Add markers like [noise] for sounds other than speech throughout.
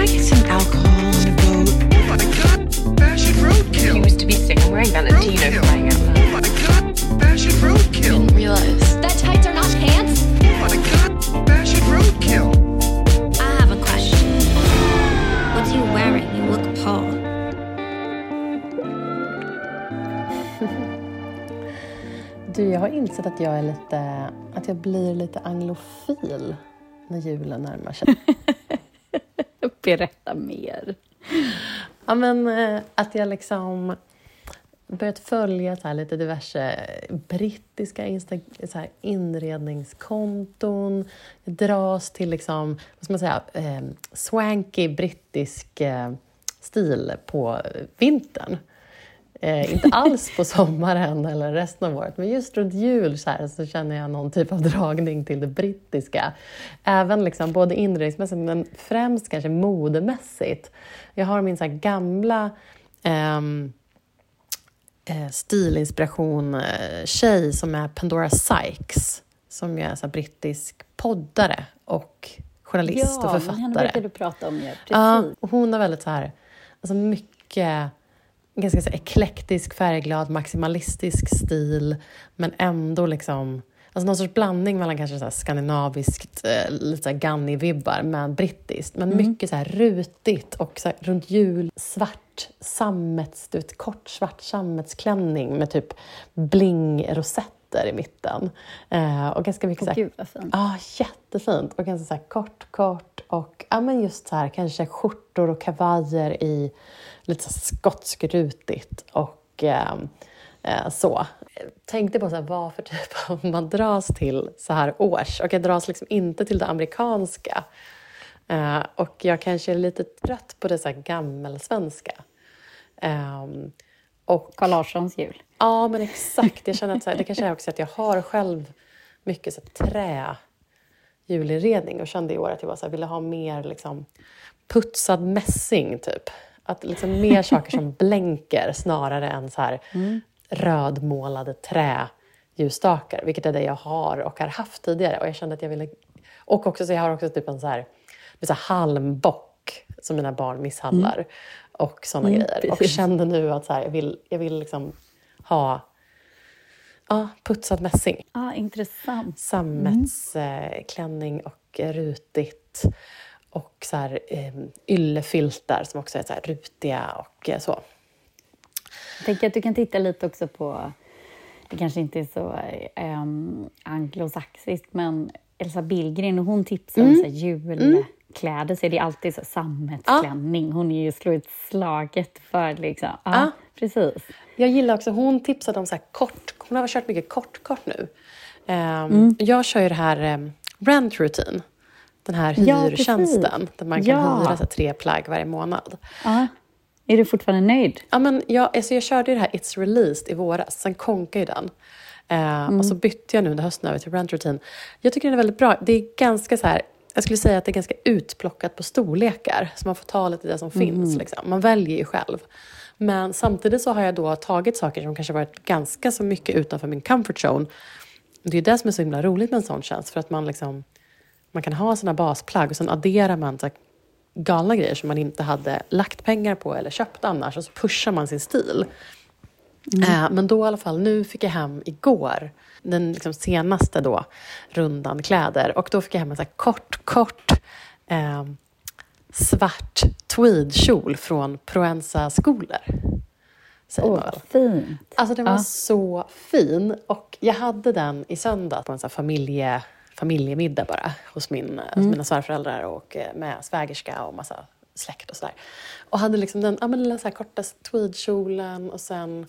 I get some alcohol on the boat? Oh my god, fashion roadkill. He was to be sick. I'm wearing Valentino Roadkill. flying out loud. Oh my god, fashion roadkill. Didn't realize. That tights are not pants? Oh my god, fashion roadkill. I have a question. What are you wearing? You look Paul. [laughs] Du, jag har insett att jag är lite, att jag blir lite anglofil när julen närmar sig. [laughs] Berätta mer. ja, men eh, att jag liksom börjat följa så här lite diverse brittiska insta- så här inredningskonton. Jag dras till liksom, vad ska man säga, eh, swanky brittisk eh, stil på vintern. Eh, inte alls på sommaren eller resten av året, men just runt jul så, här, så känner jag någon typ av dragning till det brittiska. Även liksom, både inredningsmässigt, men främst kanske modemässigt. Jag har min så här gamla ehm, eh, stilinspiration-tjej som är Pandora Sykes, som är så här brittisk poddare och journalist och Ja, men författare. henne brukar du prata om. Ja, precis. Ja, och hon har väldigt så här, alltså mycket ganska så eklektisk, färgglad, maximalistisk stil men ändå liksom Alltså någon sorts blandning mellan kanske så skandinaviskt, eh, lite så här Ganni-vibbar med brittiskt. Men mycket så här rutigt och så runt jul svart sammets, du vet, kort svart sammetsklänning med typ bling-rosetter i mitten. Eh, och ganska mycket så här, Gud vad fint. Ja, jättefint. Och ganska så kort, kort och ja, men just så här, kanske skjortor och kavajer i lite så skotskrutigt och eh, eh, så. Jag tänkte på så här, vad för typ [laughs] av man dras till så här års och jag dras liksom inte till det amerikanska. Eh, och jag kanske är lite trött på det så här gammelsvenska. Ehm, och Carl Larssons jul. Ja, men exakt. Jag känner att så här, det kanske är också att jag har själv mycket så här, trä julinredning och kände i år att jag bara, så här, ville ha mer liksom, putsad mässing, typ. Att liksom, mer saker som blänker snarare än så här, rödmålade träljusstakar, vilket är det jag har och har haft tidigare. Och jag kände att jag ville... Och också så jag har också typ en så här, så här halmbock som mina barn misshandlar och sådana grejer. Och precis. kände nu att så här, jag vill, jag vill liksom ha ja, putsad mässing. Ah, intressant. Sammetsklänning och rutigt. Och så här, eh, yllefiltar som också är så rutiga och eh, så. Jag tänker att du kan titta lite också på, det kanske inte är så um, anglosaxiskt, men Elsa Billgren, och hon tipsar om så här julkläder, så är det alltid så sammetsklänning. Hon är ju slår ett slaget för liksom. Ja, Ja. precis. Jag gillar också, hon tipsade om så här kort, hon har kört mycket kortkort nu. Ehm, Mm. Jag kör ju det här um, Rent Routine, den här Ja, hyrtjänsten där man kan Ja. hyra så tre plagg varje månad. Ja. Är du fortfarande nöjd? Ja, men jag, alltså jag körde ju det här It's Released i våras, sen konkade ju den. Eh, Och så bytte jag nu under hösten över till Rent Routine. Jag tycker den är väldigt bra. Det är ganska så här, jag skulle säga att det är ganska utplockat på storlekar, så man får ta lite det som finns. Liksom. Man väljer ju själv. Men samtidigt så har jag då tagit saker som kanske varit ganska så mycket utanför min comfort zone. Det är det som är så himla roligt med en sån tjänst, för att man liksom man kan ha sina basplagg och sen adderar man så galna grejer som man inte hade lagt pengar på eller köpt annars och så pushar man sin stil. Eh, men då i alla fall, nu fick jag hem igår den liksom senaste då, rundan kläder och då fick jag hem en så kort, kort eh, svart tweedkjol från Proenza skolor. Åh, vad fint. Alltså den var Ja. så fin och jag hade den i söndag på en här familje, familjemiddag bara hos, min, hos Mm. mina svärföräldrar och eh, med svägerska och massa släkt och sådär. Och hade liksom den ja, men den så korta tweedkjolen och sen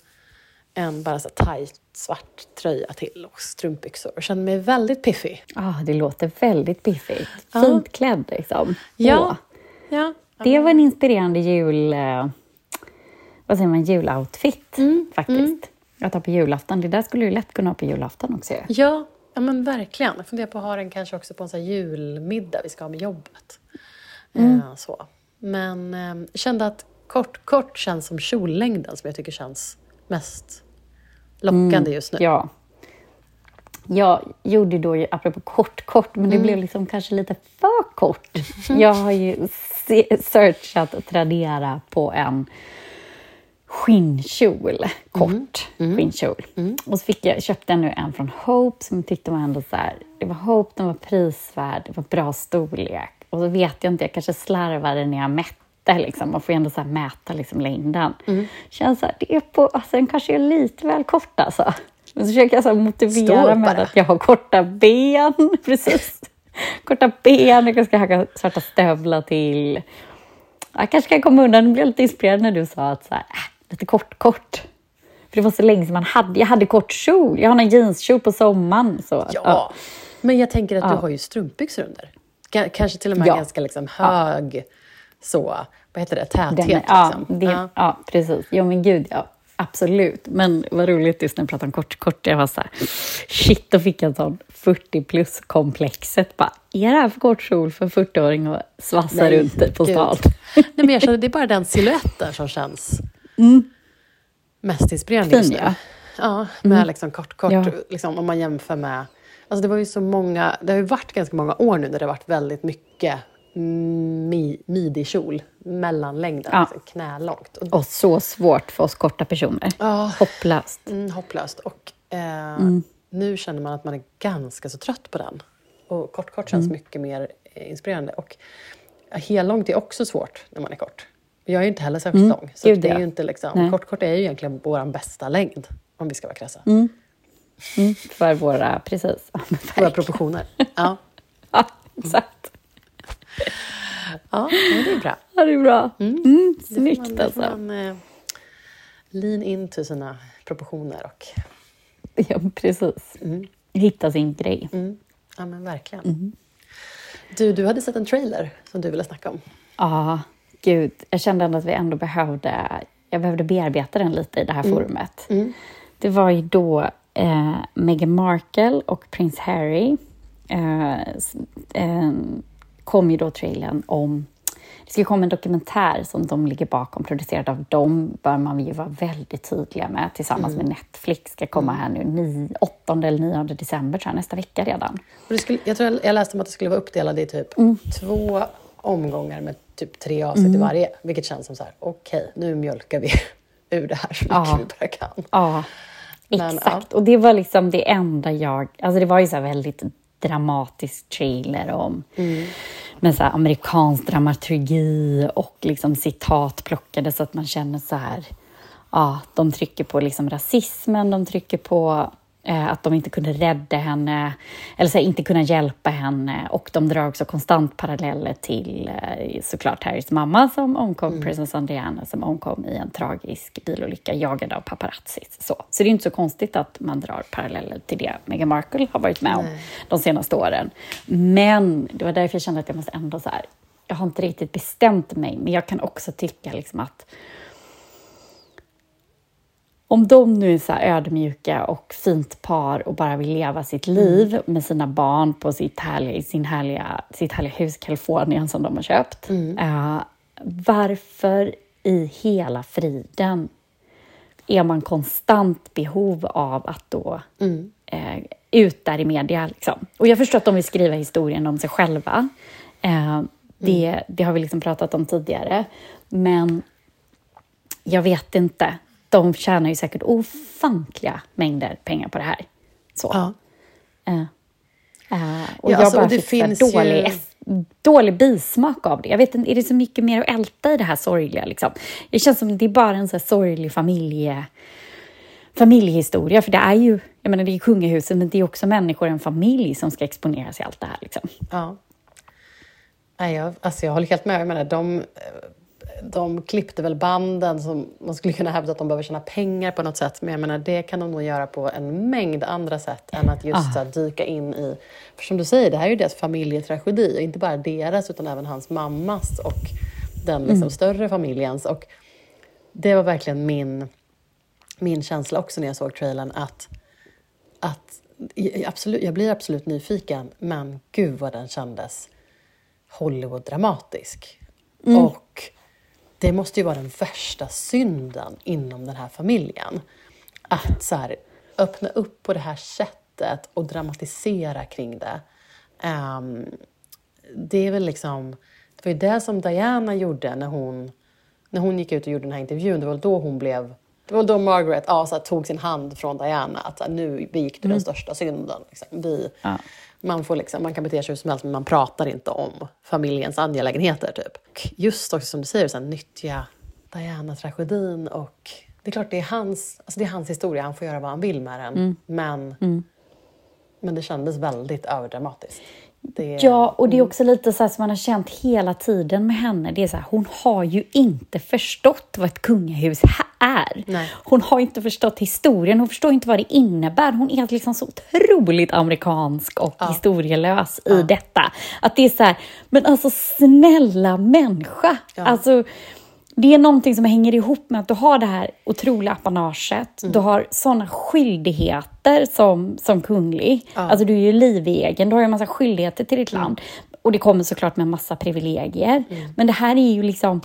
en bara så tajt svart tröja till och strumpbyxor och kände mig väldigt piffig. Ah, det låter väldigt piffigt. Ja. Fint klädd liksom. Ja. Åh. Ja, Det var en inspirerande jul... Eh, vad säger man? Juloutfit, faktiskt. Jag tar på julafton. Det där skulle du lätt kunna ha på julafton också. Ja, ja men verkligen. Jag funderar på att ha den kanske också på en sån julmiddag vi ska ha med jobbet. Eh, så. Men eh, kände att kort, kort känns som kjollängden som jag tycker känns mest lockande just nu. Ja. Jag gjorde då, ju, apropå kort, kort, men det blev liksom kanske lite för kort. Jag har ju se- searchat Tradera på en skinnkjol, kort skinnkjol. Och så fick jag, köpte jag nu en från Hope som jag tyckte var ändå så här, det var Hope, den var prisvärd, det var bra storlek. Och så vet jag inte, jag kanske slarvade när jag mätte, liksom. man får ju ändå så mäta liksom längden. Känns så här, det är på, alltså den kanske är lite väl kort alltså. Men så försöker jag så motivera med att jag har korta ben, [laughs] precis. Korta ben, jag ska ha svarta stövlar till. Jag kanske kan komma undan. Jag blev lite inspirerad när du sa att så här, äh, lite kort, kort. För det var så länge sedan man hade. Jag hade kort kjol. Jag har en jeanskjol på sommaren. Så, Ja, men jag tänker att du Ja. har ju strumpbyxor under. Ga- Kanske till och med Ja. ganska liksom hög, så, vad heter det, täthet. Den är, ja, liksom. det, Ja. ja. precis. Jo, men gud, ja. Absolut. Men vad roligt just när du pratar om kort, kort. Jag var så här, shit, då fick jag en sån 40 plus-komplexet. Bara, är det här för kort kjol för en 40-åring att svassa runt på stan? Nej, men jag känner det är bara den siluetten som känns mest inspirerande just nu. Mm. Ja. Ja, med liksom kort, kort, Ja. liksom, om man jämför med... Alltså det var ju så många, det har ju varit ganska många år nu där det har varit väldigt mycket mi, midikjol, mellanlängden, Ja. liksom, knälångt. Och, Och så svårt för oss korta personer. Ja. Hopplöst. mm, hopplöst. Och eh, Mm. nu känner man att man är ganska så trött på den. Och kort, kort känns Mm. mycket mer eh, inspirerande. Och hellångt är också svårt när man är kort. Jag är ju inte heller särskilt lång. Så Mm. Gud, det är ja. ju inte liksom, Nej. kort, kort är ju egentligen vår bästa längd, om vi ska vara krassa. Mm, för våra... Precis. Våra proportioner. Ja. [laughs] Ja, exakt. ja, det är bra. Ja, det är bra. Mm, får snyggt man, alltså. man eh, lean into sina proportioner och Ja, precis. Hitta sin grej. mm, ja men verkligen. Mm. Du, du hade sett en trailer som du ville snacka om. Ja, gud. Jag kände ändå att vi ändå behövde... Jag behövde bearbeta den lite i det här forumet. Det var ju då eh, Meghan Markle och prins Harry eh, eh, kom ju då trailern om... Det ska komma en dokumentär som de ligger bakom, producerad av dem, bör man ju vara väldigt tydliga med, tillsammans med Netflix. ska komma här nu 9, 8 eller 9 december, tror jag, nästa vecka redan. Och det skulle, jag tror jag, jag läste om att det skulle vara uppdelat i typ Mm. två omgångar med typ tre avsnitt i varje. Vilket känns som så här, okej, nu mjölkar vi [laughs] ur det här så mycket Ja. vi bara kan. Ja, Men, exakt. Och det var liksom det enda jag... Alltså det var ju så väldigt dramatisk trailer om med så amerikansk dramaturgi och liksom citat plockade så att man känner så här... Ja, de trycker på liksom rasismen, de trycker på att de inte kunde rädda henne, eller så här, inte kunna hjälpa henne. Och de drar också konstant paralleller till eh, såklart Harrys mamma som omkom, prinsessan Diana som omkom i en tragisk bilolycka jagad av paparazzis. Så, så det är inte så konstigt att man drar paralleller till det Meghan Markle har varit med om de senaste åren. Men det var därför jag kände att jag måste ändå så här, jag har inte riktigt bestämt mig, men jag kan också tycka liksom att om de nu är så ödmjuka och fint par och bara vill leva sitt liv med sina barn på sitt härliga, sin härliga, sitt härliga hus Kalifornien som de har köpt. eh, varför i hela friden är man konstant behov av att då eh, ut där i media. Liksom. Och jag förstår att de vill skriva historien om sig själva. Eh, det, det har vi liksom pratat om tidigare. Men jag vet inte. De tjänar ju säkert ofantliga mängder pengar på det här. Så. Ja. Eh, eh, och Ja, jag alltså, bara och det fick dålig, ju- dålig bismak av det. Jag vet inte, är det så mycket mer att älta i det här sorgliga? Liksom? Det känns som det är bara en så sorglig familje, familjehistoria. För det är ju, jag menar det är kungahuset, men det är också människor, en familj som ska exponeras i allt det här. Liksom. Ja. Nej, jag, alltså jag håller helt med. Jag menar, de, eh, de klippte väl banden som man skulle kunna hävda att de behöver tjäna pengar på något sätt. Men jag menar, det kan de nog göra på en mängd andra sätt än att just här, dyka in i... För som du säger, det här är ju deras familjetragedi. Och inte bara deras, utan även hans mammas och den liksom, större familjens. Och det var verkligen min, min känsla också när jag såg trailern. Att, att, absolut, jag blir absolut nyfiken, men gud vad den kändes Hollywood-dramatisk. Och det måste ju vara den värsta synden inom den här familjen. Att så här, öppna upp på det här sättet och dramatisera kring det. Ehm, det är väl liksom Det var ju det som Diana gjorde när hon, när hon gick ut och gjorde den här intervjun. Det var då hon blev... Det var då Margaret ja, så här, tog sin hand från Diana. Att så här, nu begick du den största synden. Liksom. Vi, Ja. Man, får liksom, man kan bete sig hur som helst men man pratar inte om familjens angelägenheter. Typ. Och just också som du säger, så här, nyttja Diana-tragedin. Och det är klart, det är, hans, alltså det är hans historia. Han får göra vad han vill med den. Men, men det kändes väldigt överdramatiskt. Det, Ja, och det är också lite så här som man har känt hela tiden med henne. Det är så här, hon har ju inte förstått vad ett kungahus är. Nej. Hon har inte förstått historien, hon förstår inte vad det innebär. Hon är liksom så otroligt amerikansk och historielös i detta. Att det är så här, men alltså snälla människa. Alltså, det är någonting som hänger ihop med att du har det här otroliga apanaget. Du har sådana skyldigheter som, som kunglig. Alltså du är ju livegen, du har ju en massa skyldigheter till ditt land. Och det kommer såklart med en massa privilegier. Men det här är ju liksom...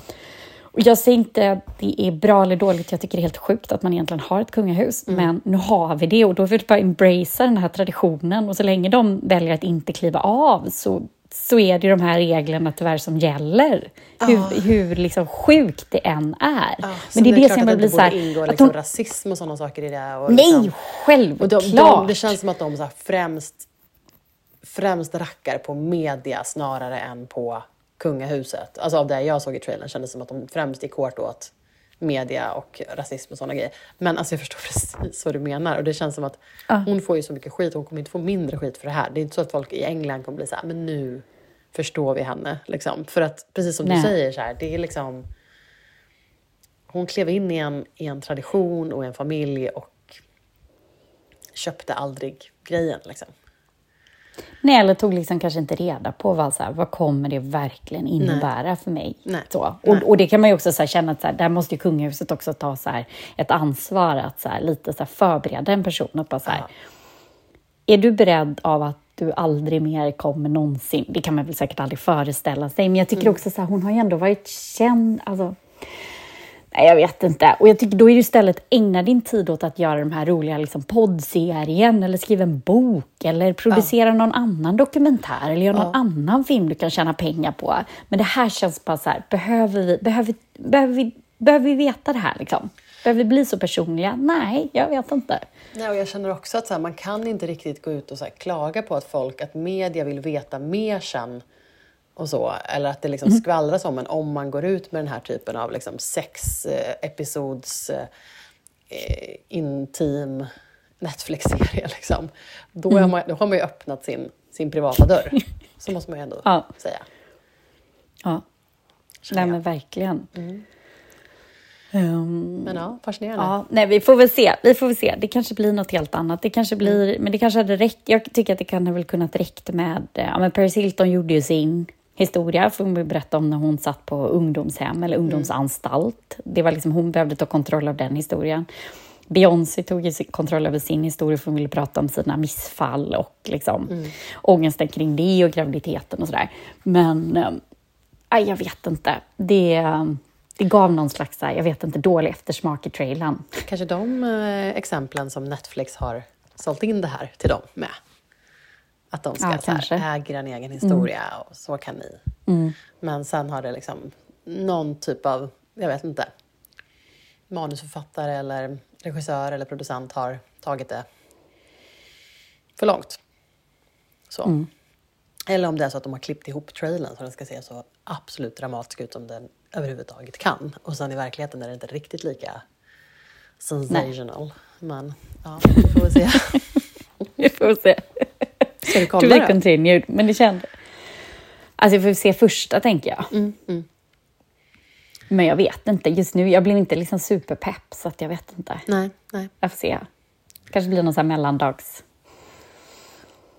Jag säger inte att det är bra eller dåligt, jag tycker det är helt sjukt att man egentligen har ett kungahus. Men nu har vi det och då vill vi bara embracea den här traditionen. Och så länge de väljer att inte kliva av så, så är det de här reglerna tyvärr som gäller. Hur, hur liksom sjukt det än är. Ja, Men det är det klart som jag blir inte så här... ingå att liksom, hon- rasism och sådana saker i det. Och Nej, liksom, och självklart! de, de, det känns som att de så här främst, främst rackar på media snarare än på kungahuset. Alltså av det jag såg i trailern kändes det som att de främst gick hårt åt media och rasism och sådana grejer. Men alltså jag förstår [laughs] precis vad du menar och det känns som att hon får ju så mycket skit, hon kommer inte få mindre skit för det här. Det är inte så att folk i England kommer bli så här, men nu förstår vi henne. Liksom. För att precis som Nej. du säger, så här, det är liksom hon klev in i en, i en tradition och en familj och köpte aldrig grejen. Liksom. Nej, eller tog liksom kanske inte reda på vad, så här, vad kommer det verkligen innebära för mig. Nej. Så. Och, Nej. och det kan man ju också så känna att så här, där måste ju kungahuset också ta så ett ansvar att så lite så förbereda en person. Att bara, så här, Är du beredd av att du aldrig mer kommer någonsin? Det kan man väl säkert aldrig föreställa sig. Men jag tycker också så här, hon har ju ändå varit känd. Alltså, Nej, jag vet inte. Och jag tycker då är det istället ägna din tid åt att göra de här roliga liksom, poddserien eller skriva en bok eller producera någon annan dokumentär eller göra någon annan film du kan tjäna pengar på. Men det här känns bara så här, behöver vi, behöver, behöver vi, behöver vi veta det här liksom? Behöver vi bli så personliga? Nej, jag vet inte. Nej, och jag känner också att så här, man kan inte riktigt gå ut och så här, klaga på att folk, att media vill veta mer sen och så. Eller att det liksom skvallras om en om man går ut med den här typen av liksom, sex eh, episods eh, intim Netflix-serie. [laughs] Liksom. Då, man, då har man ju öppnat sin, sin privata dörr. [laughs] Så måste man ju ändå Ja. säga. Ja, nej men verkligen. Ehm, Men ja, fascinerande. Ja, nej, vi får väl se. Vi får väl se. Det kanske blir något helt annat. Det kanske blir, men det kanske hade räckt. Jag tycker att det kan ha väl kunnat räckt med... Ja, men Paris Hilton gjorde ju sin historia, får vi berätta om när hon satt på ungdomshem eller ungdomsanstalt. Det var liksom, hon behövde ta kontroll av den historien. Beyoncé tog kontroll över sin historia för hon ville prata om sina missfall och liksom Mm. ångesten kring det och graviditeten och sådär. Men eh, aj, jag vet inte. Det, det gav någon slags, jag vet inte, dålig eftersmak i trailern. Kanske de eh, exemplen som Netflix har sålt in det här till dem med. Att de ska Ja, så här. Mm. äga en egen historia och så kan ni. Men sen har det liksom någon typ av, jag vet inte, manusförfattare eller regissör eller producent har tagit det för långt. Så. Mm. Eller om det är så att de har klippt ihop trailern så den ska se så absolut dramatisk ut som den överhuvudtaget kan. Och sen i verkligheten är det inte riktigt lika sensational. Men ja, vi får väl se. [laughs] Vi får se. Ska du To kolla be det? continued. Men det kände... Alltså, jag får se första, tänker jag. Mm, Men jag vet inte. Just nu, jag blir inte liksom superpepp, så att jag vet inte. Nej, nej. Jag får se. kanske blir någon sån här mellandags...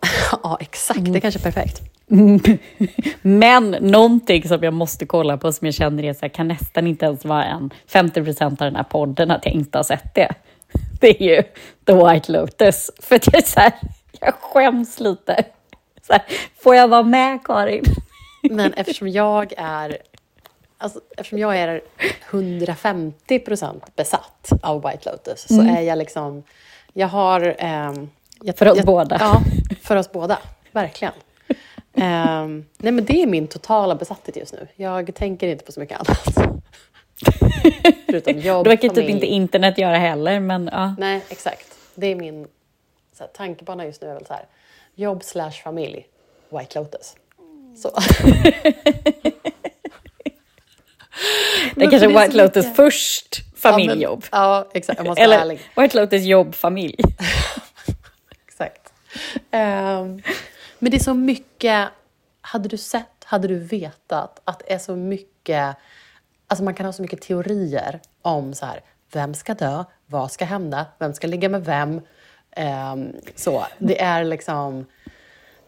[laughs] Ja, exakt. Det är kanske är perfekt. [laughs] Men någonting som jag måste kolla på som jag känner är så här, kan nästan inte ens vara en 50 procent av den här podden att jag inte har sett det. [laughs] Det är ju The White Lotus. För att jag är så här, [laughs] jag skäms lite. Här, får jag vara med Karin? [laughs] Men eftersom jag är alltså, eftersom jag är 150 procent besatt av White Lotus så är jag liksom... Jag har... ehm, jag, För oss jag, båda. Ja, för oss båda. Verkligen. [laughs] Ehm, nej men det är min totala besatthet just nu. Jag tänker inte på så mycket annat. Förutom jobb, Det verkar typ inte internet göra heller, men ja. Nej, exakt. Det är min så här, tankebana just nu. Är väl så här, jobb slash familj, White Lotus. Så. Det är kanske White Lotus först, familj familjejobb. Ja, exakt. Om man ska vara Eller ärlig. White Lotus jobb, familj. [laughs] Exakt. Ehm, men det är så mycket, hade du sett, hade du vetat att det är så mycket, alltså man kan ha så mycket teorier om så här, vem ska dö, vad ska hända, vem ska ligga med vem. Ehm, så, det är liksom,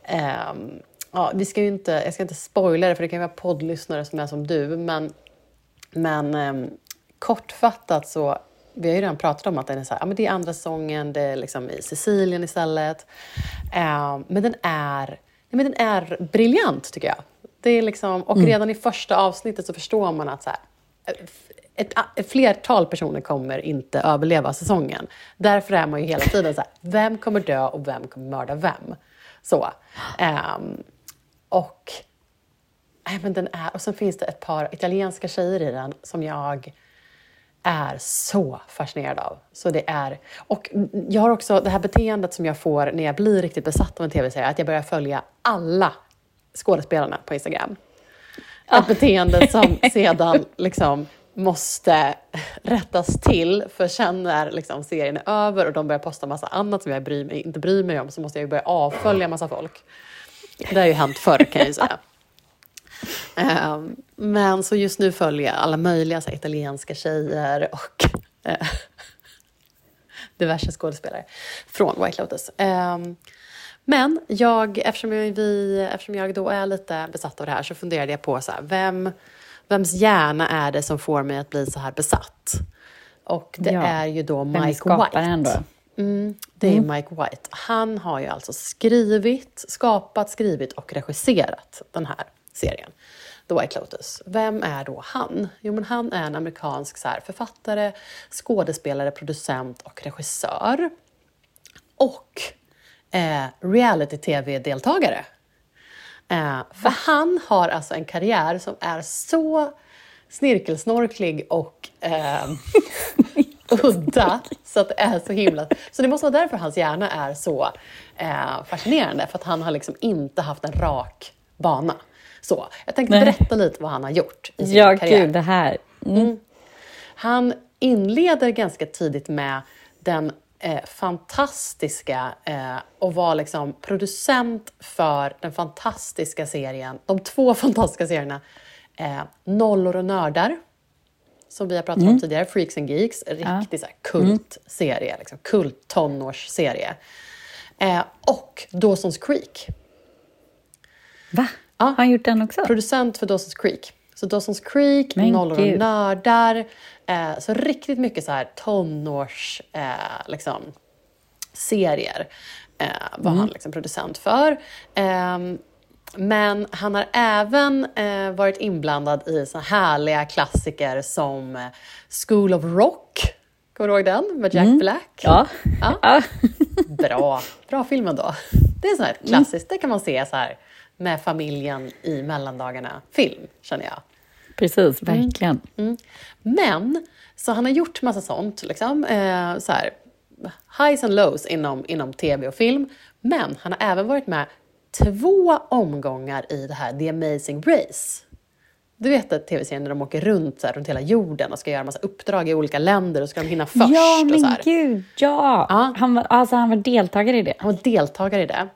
ehm, ja, vi ska inte, jag ska inte spoila det för det kan vara poddlyssnare som är som du, men, men ehm, kortfattat så vi har ju redan pratat om att den är så här, ja, men det är andra säsongen, det är liksom i Sicilien istället. Eh, men den är, nej, men den är briljant tycker jag. Det är liksom, och redan i första avsnittet så förstår man att så här, ett, ett flertal personer kommer inte överleva säsongen. Därför är man ju hela tiden så här, vem kommer dö och vem kommer mörda vem? Så. Ehm, och, nej, men den är, och sen finns det ett par italienska tjejer i den som jag är så fascinerad av. Så det är, och jag har också det här beteendet som jag får när jag blir riktigt besatt av en tv-serie, att jag börjar följa alla skådespelarna på Instagram. Ett beteende som [laughs] sedan liksom måste rättas till, för sen när liksom serien är över och de börjar posta massa annat som jag bryr mig, inte bryr mig om, så måste jag ju börja avfölja massa folk. Det har ju hänt förr kan jag ju säga. [laughs] Ehm, men så just nu följer jag alla möjliga här, italienska tjejer och eh, [laughs] diverse skådespelare från White Lotus. Ehm, men jag, eftersom jag, vi, eftersom jag då är lite besatt av det här så funderade jag på så här, vem, vems hjärna är det som får mig att bli så här besatt? Och det Ja. är ju då Mike White. Mm, det är Mike White. Han har ju alltså skrivit, skapat, skrivit och regisserat den här serien. The White Lotus. Vem är då han? Jo, men han är en amerikansk så här, författare, skådespelare, producent och regissör. Och eh, reality-tv-deltagare. Eh, för han har alltså en karriär som är så snirkelsnorklig och eh, [laughs] udda så att det är så himla... Så det måste vara därför hans hjärna är så eh, fascinerande, för att han har liksom inte haft en rak bana. Så, jag tänkte Nej. berätta lite vad han har gjort i sin Ja, karriär. gud, det här. Mm. Han inleder ganska tidigt med den eh, fantastiska eh, och var liksom producent för den fantastiska serien, de två [laughs] fantastiska serierna eh, Nollor och nördar, som vi har pratat om tidigare, Freaks and Geeks, riktig så här, kultserie, liksom, kult tonårsserie. Eh, och Dawson's Creek, Va? Ja. Har han gjort den också? producent för Dawson's Creek. Så Dawson's Creek, Men Nollor och gud. nördar. Eh, så riktigt mycket så här tonårs eh, liksom, serier eh, var Mm. han liksom producent för. Ehm, men han har även eh, varit inblandad i så härliga klassiker som eh, School of Rock. Kommer du ihåg den? Med Jack Black? Mm. Ja. Ja. ja. Bra, bra film ändå. [laughs] Det är så här klassiskt, det kan man se så här med familjen i mellandagarna-film, känner jag. Precis, verkligen. Men, så han har gjort massa sånt, liksom, eh, så här, highs and lows inom, inom tv och film. Men han har även varit med två omgångar i det här The Amazing Race. Du vet att tv-serien när de åker runt, så här, runt hela jorden och ska göra massa uppdrag i olika länder och ska de hinna först. Ja, men gud, ja! Ja. Han, var, alltså, han var deltagare i det. Han var deltagare i det.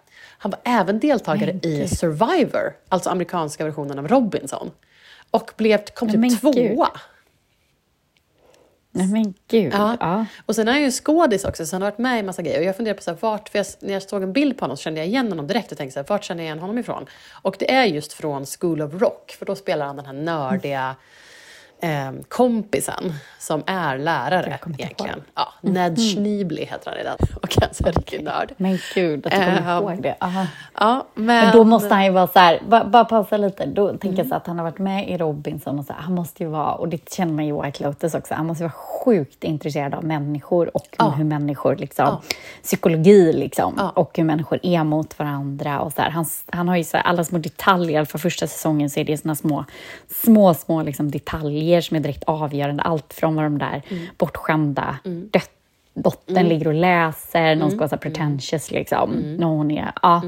Han var även deltagare i Survivor, alltså amerikanska versionen av Robinson. Och blev, kom Men typ gud. tvåa. Nej, men gud. Ja. Ja. Och sen är han ju skådis också, så han har varit med i massa grejer. Och jag funderar på så här, vart, för jag, när jag såg en bild på honom så kände jag igen honom direkt och tänkte så här, vart känner jag igen honom ifrån? Och det är just från School of Rock, för då spelar han den här nördiga eh, kompisen som är lärare egentligen. Ja, Ned Schneebly heter han i den. [laughs] Och är en riktig nörd. Men gud, att du kommer ihåg det. Aha. Ja, men, Men då måste han ju vara så här, bara, bara pausa lite. Då tänker jag så att han har varit med i Robinson och så här, han måste ju vara, och det känner man ju i White Lotus också, han måste ju vara sjukt intresserad av människor och Ja. hur människor liksom, Ja. psykologi liksom, Ja. och hur människor är mot varandra och så här. Han, han har ju så här, alla små detaljer, för första säsongen så är det såna små, små, små liksom detaljer som är direkt avgörande. Allt från vad de där Mm. bortskämda dött dottern ligger och läser, någon ska vara så här pretentious liksom. När hon är, ja.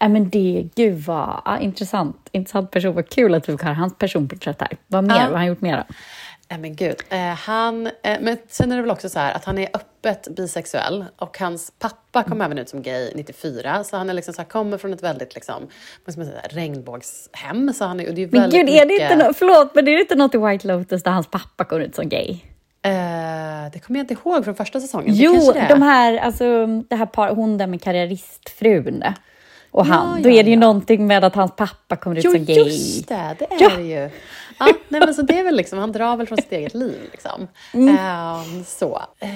Nej, men det, gud vad ja, intressant. Intressant person, vad kul att du fick höra hans personporträtt här. Vad mer, Ja. vad har han gjort mer då? Nej men gud. Eh, han, eh, men sen är det väl också så här att han är öppet bisexuell och hans pappa kom även ut som gay 94. Så han är liksom så här, kommer från ett väldigt liksom, vad ska man säga, regnbågshem. Så han är, och det är Men gud, är det mycket, inte, no- förlåt, men är det inte något i White Lotus där hans pappa kommer ut som gay? Eh, det kommer jag inte ihåg från första säsongen. Det Jo, det är. de här, alltså, det här par, hon där med karriäristfrun och han. Ja, då ja, är det ju ja. någonting med att hans pappa kommer ut Jo, som gay. just det, det är det ju. Ja, nej, men så det är väl liksom, han drar väl från sitt eget liv. Liksom. Ehm, så. Eh,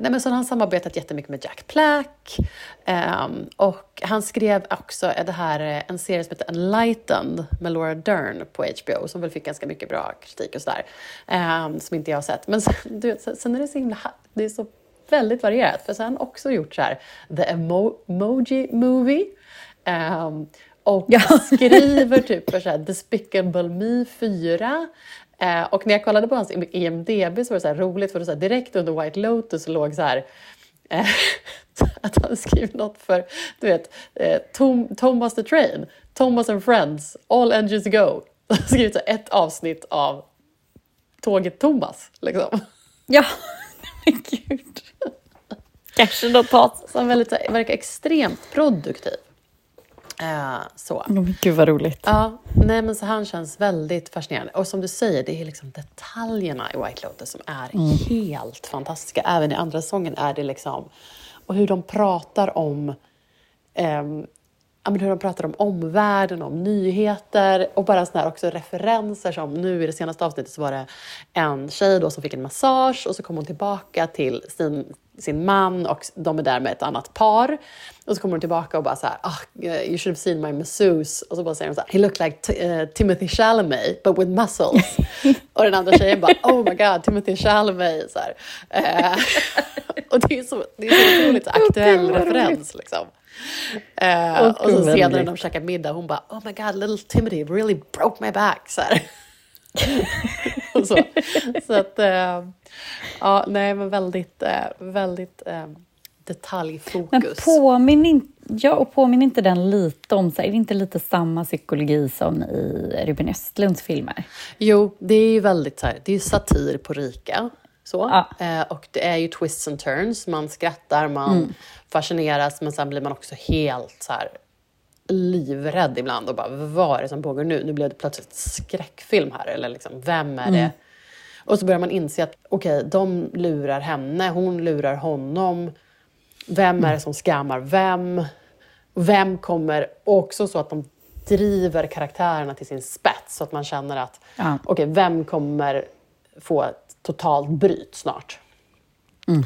nej, men så har han samarbetat jättemycket med Jack Black. Ehm, och han skrev också det här, eh, en serie som heter Enlightened med Laura Dern på HBO som väl fick ganska mycket bra kritik och sådär. Ehm, som inte jag har sett. Men sen, du sen- är det så himla, det är så väldigt varierat. För sen har han också gjort så här, The Emo- Emoji Movie. Ehm, och Ja. skriver typ för så här Despicable Me 4. Eh, och när jag kollade på hans IMDB så var det så här roligt för det så här, direkt under White Lotus låg så här eh, [laughs] att han skrivit något för, du vet, eh, Tom, Thomas the Train, Thomas and Friends, All Engines Go. [laughs] Han har skrivit så här, ett avsnitt av Tåget Thomas. Liksom. Ja, [laughs] men gud. Kanske något hat. Så han väldigt, verkar extremt produktiv. Eh, så. Gud vad roligt. Ja, nej men så han känns väldigt fascinerande. Och som du säger, det är liksom detaljerna i White Lotus som är helt fantastiska. Även i andra säsongen är det liksom... Och hur de pratar om... ja, men hur de pratar om omvärlden, om nyheter och bara såna också referenser som nu i det senaste avsnittet så var det en tjej då som fick en massage och så kom hon tillbaka till sin, sin man och de är där med ett annat par. Och så kommer hon tillbaka och bara så här, ah, you should have seen my masseuse. Och så bara säger hon så här, he looked like eh, Timothy Chalamet but with muscles. [laughs] och den andra tjejen bara, oh my god, Timothy Chalamet. Så. Eh, [laughs] och det är så, det är så otroligt aktuell referens liksom. Eh, Åh, och så senare när de käkar middag, hon bara “Oh my god, little Timothy really broke my back”. Så, [laughs] och så. så att, eh, ja, nej men väldigt, eh, väldigt Men detaljfokus. påminn inte, ja, och påminn inte den lite om, så här, är det inte lite samma psykologi som i Ruben Östlunds filmer? Jo, det är ju väldigt så här, det är ju satir på rika. Så. Ja. Eh, och det är ju twists and turns. Man skrattar, man Mm. fascineras, men sen blir man också helt så här livrädd ibland och bara, vad är det som pågår nu? Nu blev det plötsligt skräckfilm här, eller liksom, vem är det? Och så börjar man inse att okej, de lurar henne, hon lurar honom. Vem är det som skammar vem? Vem kommer... Också så att de driver karaktärerna till sin spets så att man känner att Ja. okej, vem kommer få totalt bryt snart?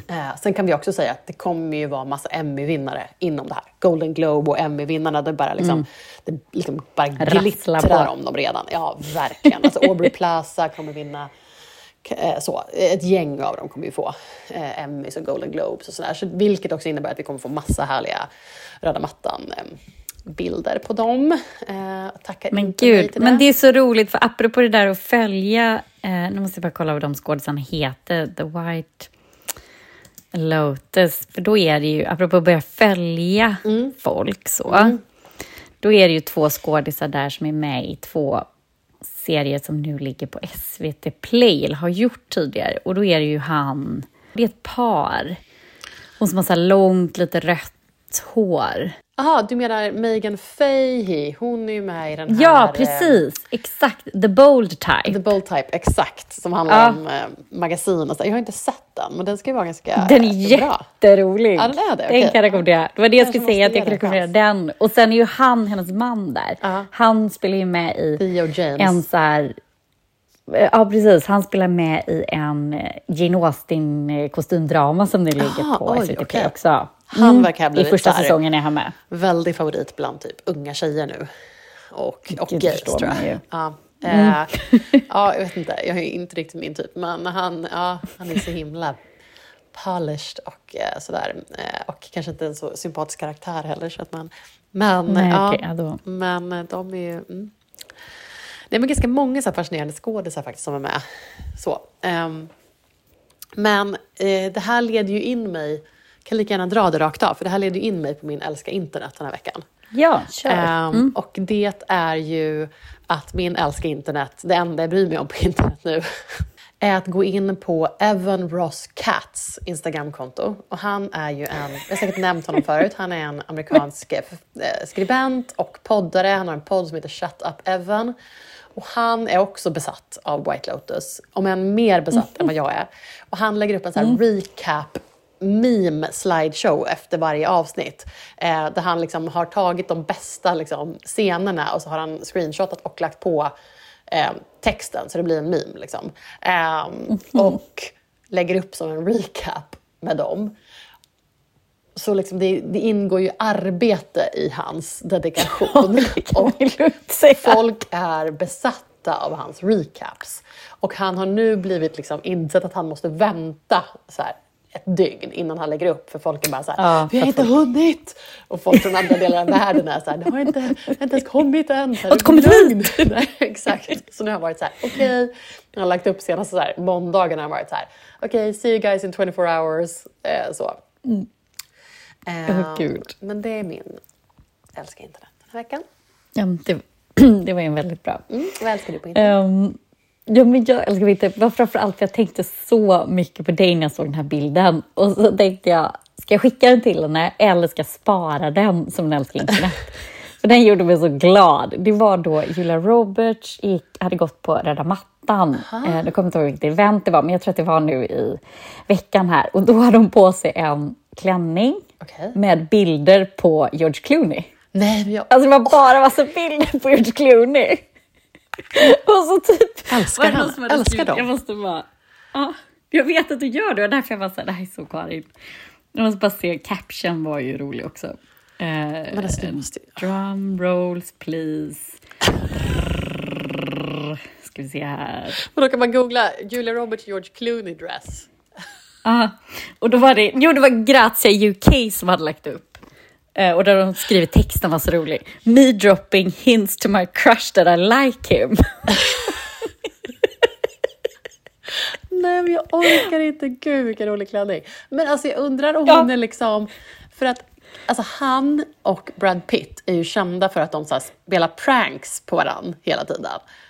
Eh, sen kan vi också säga att det kommer ju vara massa Emmy-vinnare inom det här. Golden Globe och Emmy-vinnarna, det bara, liksom, det liksom bara glittrar om dem redan. Ja, verkligen. Alltså, Aubrey Plaza kommer vinna. Eh, Så, ett gäng av dem kommer ju få eh, Emmys och Golden Globes och sådär. Så, vilket också innebär att vi kommer få massa härliga röda mattan-bilder på dem. Eh, tackar Men gud, till men det är så roligt för apropå det där att följa, eh, nu måste jag bara kolla vad de skådisarna heter, The White Lotus, för då är det ju, apropå att börja följa Mm. folk så, då är det ju två skådisar där som är med i två serier som nu ligger på SVT Play, eller har gjort tidigare, och då är det ju han, det är ett par, hon som har så långt, lite rött hår. Jaha, du menar Megan Fahey? Hon är ju med i den här... Ja, eh, precis, exakt, The Bold Type. The Bold Type, exakt. Som handlar Ja. om eh, magasin och så. Jag har inte sett den, men den ska ju vara ganska Den är eh, bra. jätterolig. Ja, den är det, Den okej. kan jag rekommendera. Det var det jag skulle säga, att jag kan rekommendera den. Och sen är ju han, hennes man där. Ja. Han spelar ju med i Theo James. en så här... Eh, Ja, precis. Han spelar med i en eh, Jane Austen-kostymdrama som nu ligger Jaha, på oj, SVT okej. också. Mm. Han verkar ha blivit I första säsongen är han med. Väldig favorit bland typ unga tjejer nu. Och, och Gud, gays tror jag. Ja. Eh, ja, jag vet inte. Jag är inte riktigt min typ. Men han, ja, han är så himla polished och eh, sådär. Eh, och kanske inte en så sympatisk karaktär heller. Så att man, men, Nej, ja, okej, ja, men de är ju... Mm. Det är ganska många så fascinerande skådisar faktiskt som är med. Så. ehm, men det här leder ju in mig, kan lika gärna dra det rakt av, för det här leder in mig på min älska internet den här veckan. Ja, kör. Ehm, Och det är ju att min älska internet, det enda jag bryr mig om på [laughs] internet nu, är att gå in på Evan Ross Katz Instagramkonto. Och han är ju en, jag har säkert nämnt honom förut, han är en amerikansk eh, skribent och poddare. Han har en podd som heter Shut Up Evan. Och han är också besatt av White Lotus, om än mer besatt än vad jag är. Och han lägger upp en sån här recap meme slideshow efter varje avsnitt. Eh, där han liksom har tagit de bästa liksom, scenerna och så har han screenshotat och lagt på eh, texten så det blir en meme. Liksom. Ehm, Och lägger upp som en recap med dem. Så liksom det, det ingår ju arbete i hans dedikation. [laughs] och folk är besatta av hans recaps. Och han har nu blivit liksom insett att han måste vänta så här, ett dygn innan han lägger upp. För folk är bara så här, Ja, vi har inte att hunnit! Och folk från andra delar av världen är så här, det har inte, har inte ens kommit än. Har inte kommit. [laughs] Nej, exakt. Så nu har han varit så här, okej. Han har lagt upp senast så här, måndagarna har han varit så här, okej, see you guys in 24 hours. Eh, så. Eh, Åh, Gud. Men det är min älskar internet den här veckan. Ja, det, [clears throat] det var ju en väldigt bra. Mm, vad älskar du på internet? Um, ja, men jag älskar inte, var framförallt för jag tänkte så mycket på dig när jag såg den här bilden. Och så tänkte jag, ska jag skicka den till henne eller ska jag spara den som en älskar internet? [laughs] För den gjorde mig så glad. Det var då Julia Roberts gick, hade gått på Röda mattan. Eh, jag kommer inte ihåg vilket event det var, men jag tror att det var nu i veckan här. Och då hade hon på sig en klänning Okej. med bilder på George Clooney. Nej, jag Alltså det var bara massa bilder på George Clooney. [laughs] Och så typ... Älskar han. Älskar skrivit- dem. Jag måste bara... Ja, jag vet att du gör det. Och därför jag var så här, det här är så Karin. Jag måste bara se, caption var ju rolig också. Eh, Men alltså, måste Drum rolls please. Ska vi se här. Men då kan man googla Julia Roberts George Clooney dress. Ah, och då var det, jo det var Grazia UK som hade lagt upp. Eh, och där de skrivit texten var så rolig. Me dropping hints to my crush that I like him. [laughs] Nej, men jag orkar inte. Gud, vilken rolig klänning. Men alltså jag undrar om Ja. hon är liksom... För att alltså, han och Brad Pitt är ju kända för att de så här, spelar pranks på varandra hela tiden.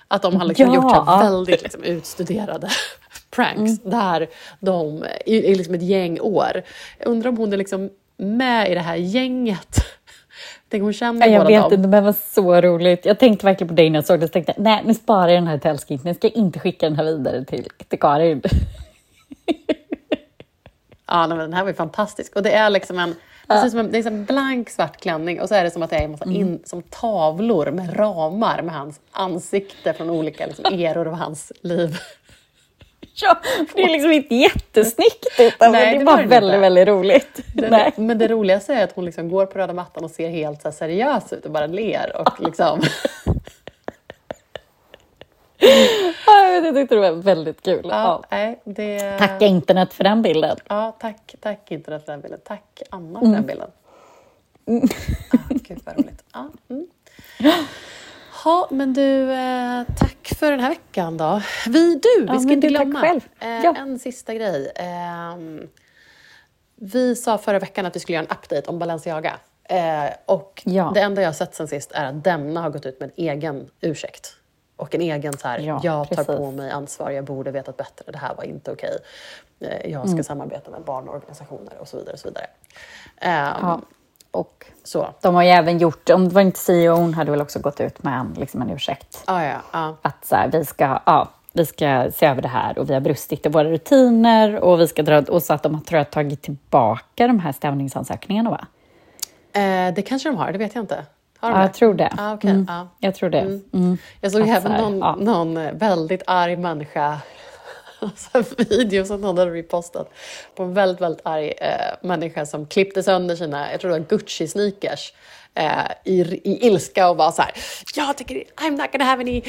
Att de har liksom Ja. gjort så här, väldigt liksom, utstuderade [laughs] pranks där de i, i liksom ett gäng år. Jag undrar om hon är liksom med i det här gänget. [laughs] Tänk om hon känner Ja, jag båda vet dem. inte, det var så roligt. Jag tänkte verkligen på dig när jag såg det. Så tänkte jag, nej, nu sparar jag den här till älskling. Nu ska jag inte skicka den här vidare till, till Karin. [laughs] Ja, men den här var ju fantastisk. Och det är liksom en, precis som en, det är en blank svart klänning och så är det som att det är en massa in, som tavlor med ramar med hans ansikte från olika liksom, [laughs] eror av hans liv. [laughs] Ja, för det är liksom inte jättesnyggt, utan Nej, det var det väldigt, inte. väldigt roligt. Det, Nej. Men det roligaste är att hon liksom går på röda mattan och ser helt så seriös ut och bara ler. Och [laughs] liksom, Ja, jag tyckte det var väldigt kul. ja, Ja. nej, det, Tacka internet för den bilden. Ja, tack, tack internet för den bilden. Tack Anna för den bilden. Ah, gud vad roligt. [gasps] Ja, mm. Ha, men du, eh, tack för den här veckan då. Vi, du, vi Ja, ska inte glömma eh, Ja. en sista grej. Ehm, vi sa förra veckan att vi skulle göra en update om Balenciaga. Eh, och Ja. det enda jag har sett sen sist är att Demna har gått ut med en egen ursäkt. Och en egen så här, Ja, jag tar precis. på mig ansvar, jag borde vetat bättre, det här var inte okej. Eh, jag ska Mm. samarbeta med barnorganisationer och så vidare. Och så vidare. Och Så, de har ju även gjort, om det var inte CEO, hon hade väl också gått ut med en, liksom en ursäkt. ah, ja, ja. Att så här, vi, ska, ja, vi ska se över det här och vi har brustit i våra rutiner och, vi ska dra, och så att de har tror jag, tagit tillbaka de här stämningsansökningarna va? Eh, det kanske de har, det vet jag inte. Har de Ja, jag tror det. Ah, okej. Mm. Ja. Jag tror det. Mm. Jag såg även någon, någon väldigt arg människa, [laughs] så här video som någon hade repostat, på en väldigt, väldigt arg eh, människa som klippte sönder sina, jag tror det var Gucci-sneakers, eh, i, i ilska och var så här, jag tycker, I'm not gonna have any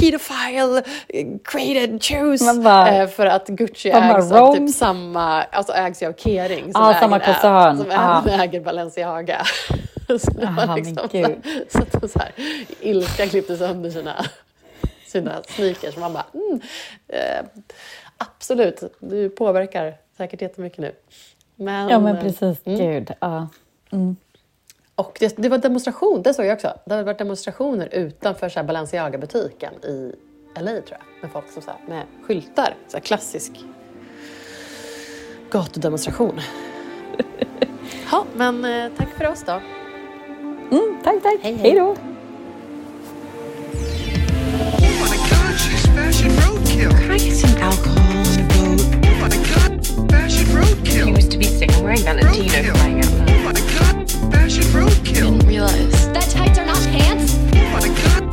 pedophile eh, created shoes. Bara- eh, för att Gucci bara, ägs av typ samma, alltså ägs ju av Kering som, samma äger, koncern. som även äger Balenciaga. [laughs] så det Aha, liksom så, [laughs] så så här, ilska klippte sönder sina, sina sneakers. Man bara, mm, eh, absolut, du påverkar säkert jättemycket nu. Men, Ja, men precis. Gud. Ja. Och det, det var demonstration, det såg jag också. Det har varit demonstrationer utanför Balenciaga-butiken i LA tror jag. Med folk som så här, med skyltar. Så här klassisk gatudemonstration. [laughs] Ja, men eh, tack för oss då. Mm, tack, tack. Hej, hej. Hej då. roadkill. Can I get some alcohol on the boat? Oh my god, fashion roadkill. He used to be sick. I'm wearing Valentino out. Oh my god, fashion roadkill. Didn't realize that tights are not pants. Oh my god.